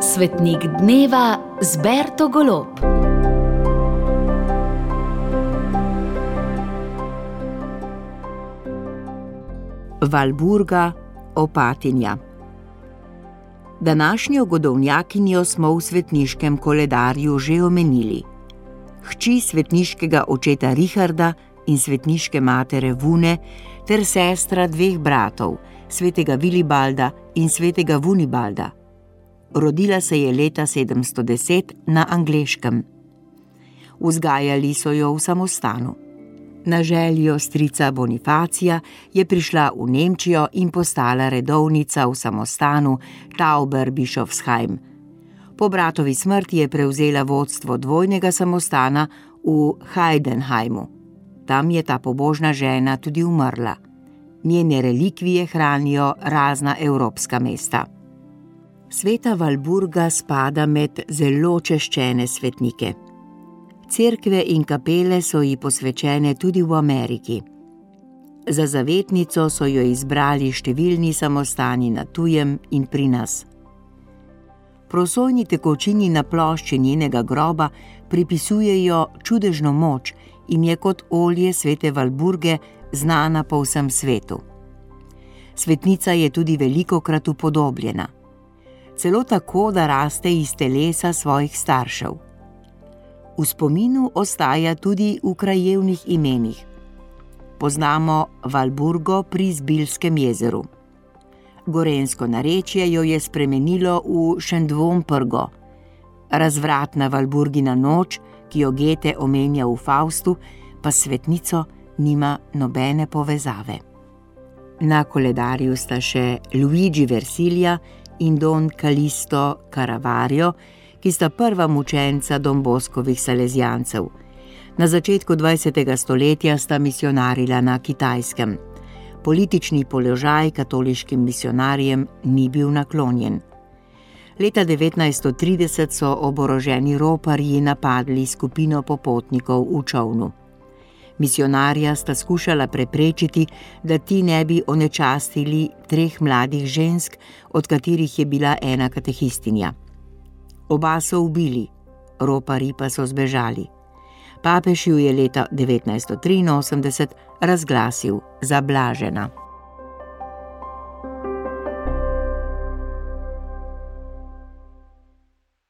Svetnik dneva z Berto Golob. Valburga, opatinja. Današnjo godovnjakinjo smo v svetniškem koledarju že omenili. Hči svetniškega očeta Richarda in svetniške matere Vune, ter sestra dveh bratov, svetega Vilibalda in svetega Vunibalda. Rodila se je leta 710 na Angleškem. Vzgajali so jo v samostanu. Na željo strica Bonifacija je prišla v Nemčijo in postala redovnica v samostanu Tauber Bischofsheim. Po bratovi smrti je prevzela vodstvo dvojnega samostana v Heidenheimu. Tam je ta pobožna žena tudi umrla. Njene relikvije hranijo razna evropska mesta. Sveta Valburga spada med zelo češčene svetnike. Cerkve in kapele so ji posvečene tudi v Ameriki. Za zavetnico so jo izbrali številni samostani na tujem in pri nas. Prosojni tekočini na plošči njenega groba pripisujejo čudežno moč in je kot olje svete Valburge znana po vsem svetu. Svetnica je tudi veliko krat upodobljena, celo tako, da raste iz telesa svojih staršev. V spominu ostaja tudi v krajevnih imenih. Poznamo Valburgo pri Zbilskem jezeru. Gorensko narečje jo je spremenilo v Šendvomprgo. Razvratna Valburgina noč, ki jo Gete omenja v Faustu, pa svetnico nima nobene povezave. Na koledarju sta še Luigi Versilija in Don Kalisto Caravario, ki sta prva mučenca Domboskovih salezijancev. Na začetku 20. stoletja sta misionarila na Kitajskem. Politični položaj katoliškim misionarjem ni bil naklonjen. Leta 1930 so oboroženi roparji napadli skupino popotnikov v čovnu. Misionarja sta skušala preprečiti, da ti ne bi onečastili treh mladih žensk, od katerih je bila ena katehistinja. Oba so ubili, ropari pa so zbežali. Papež ju je leta 1983 razglasil za blažena.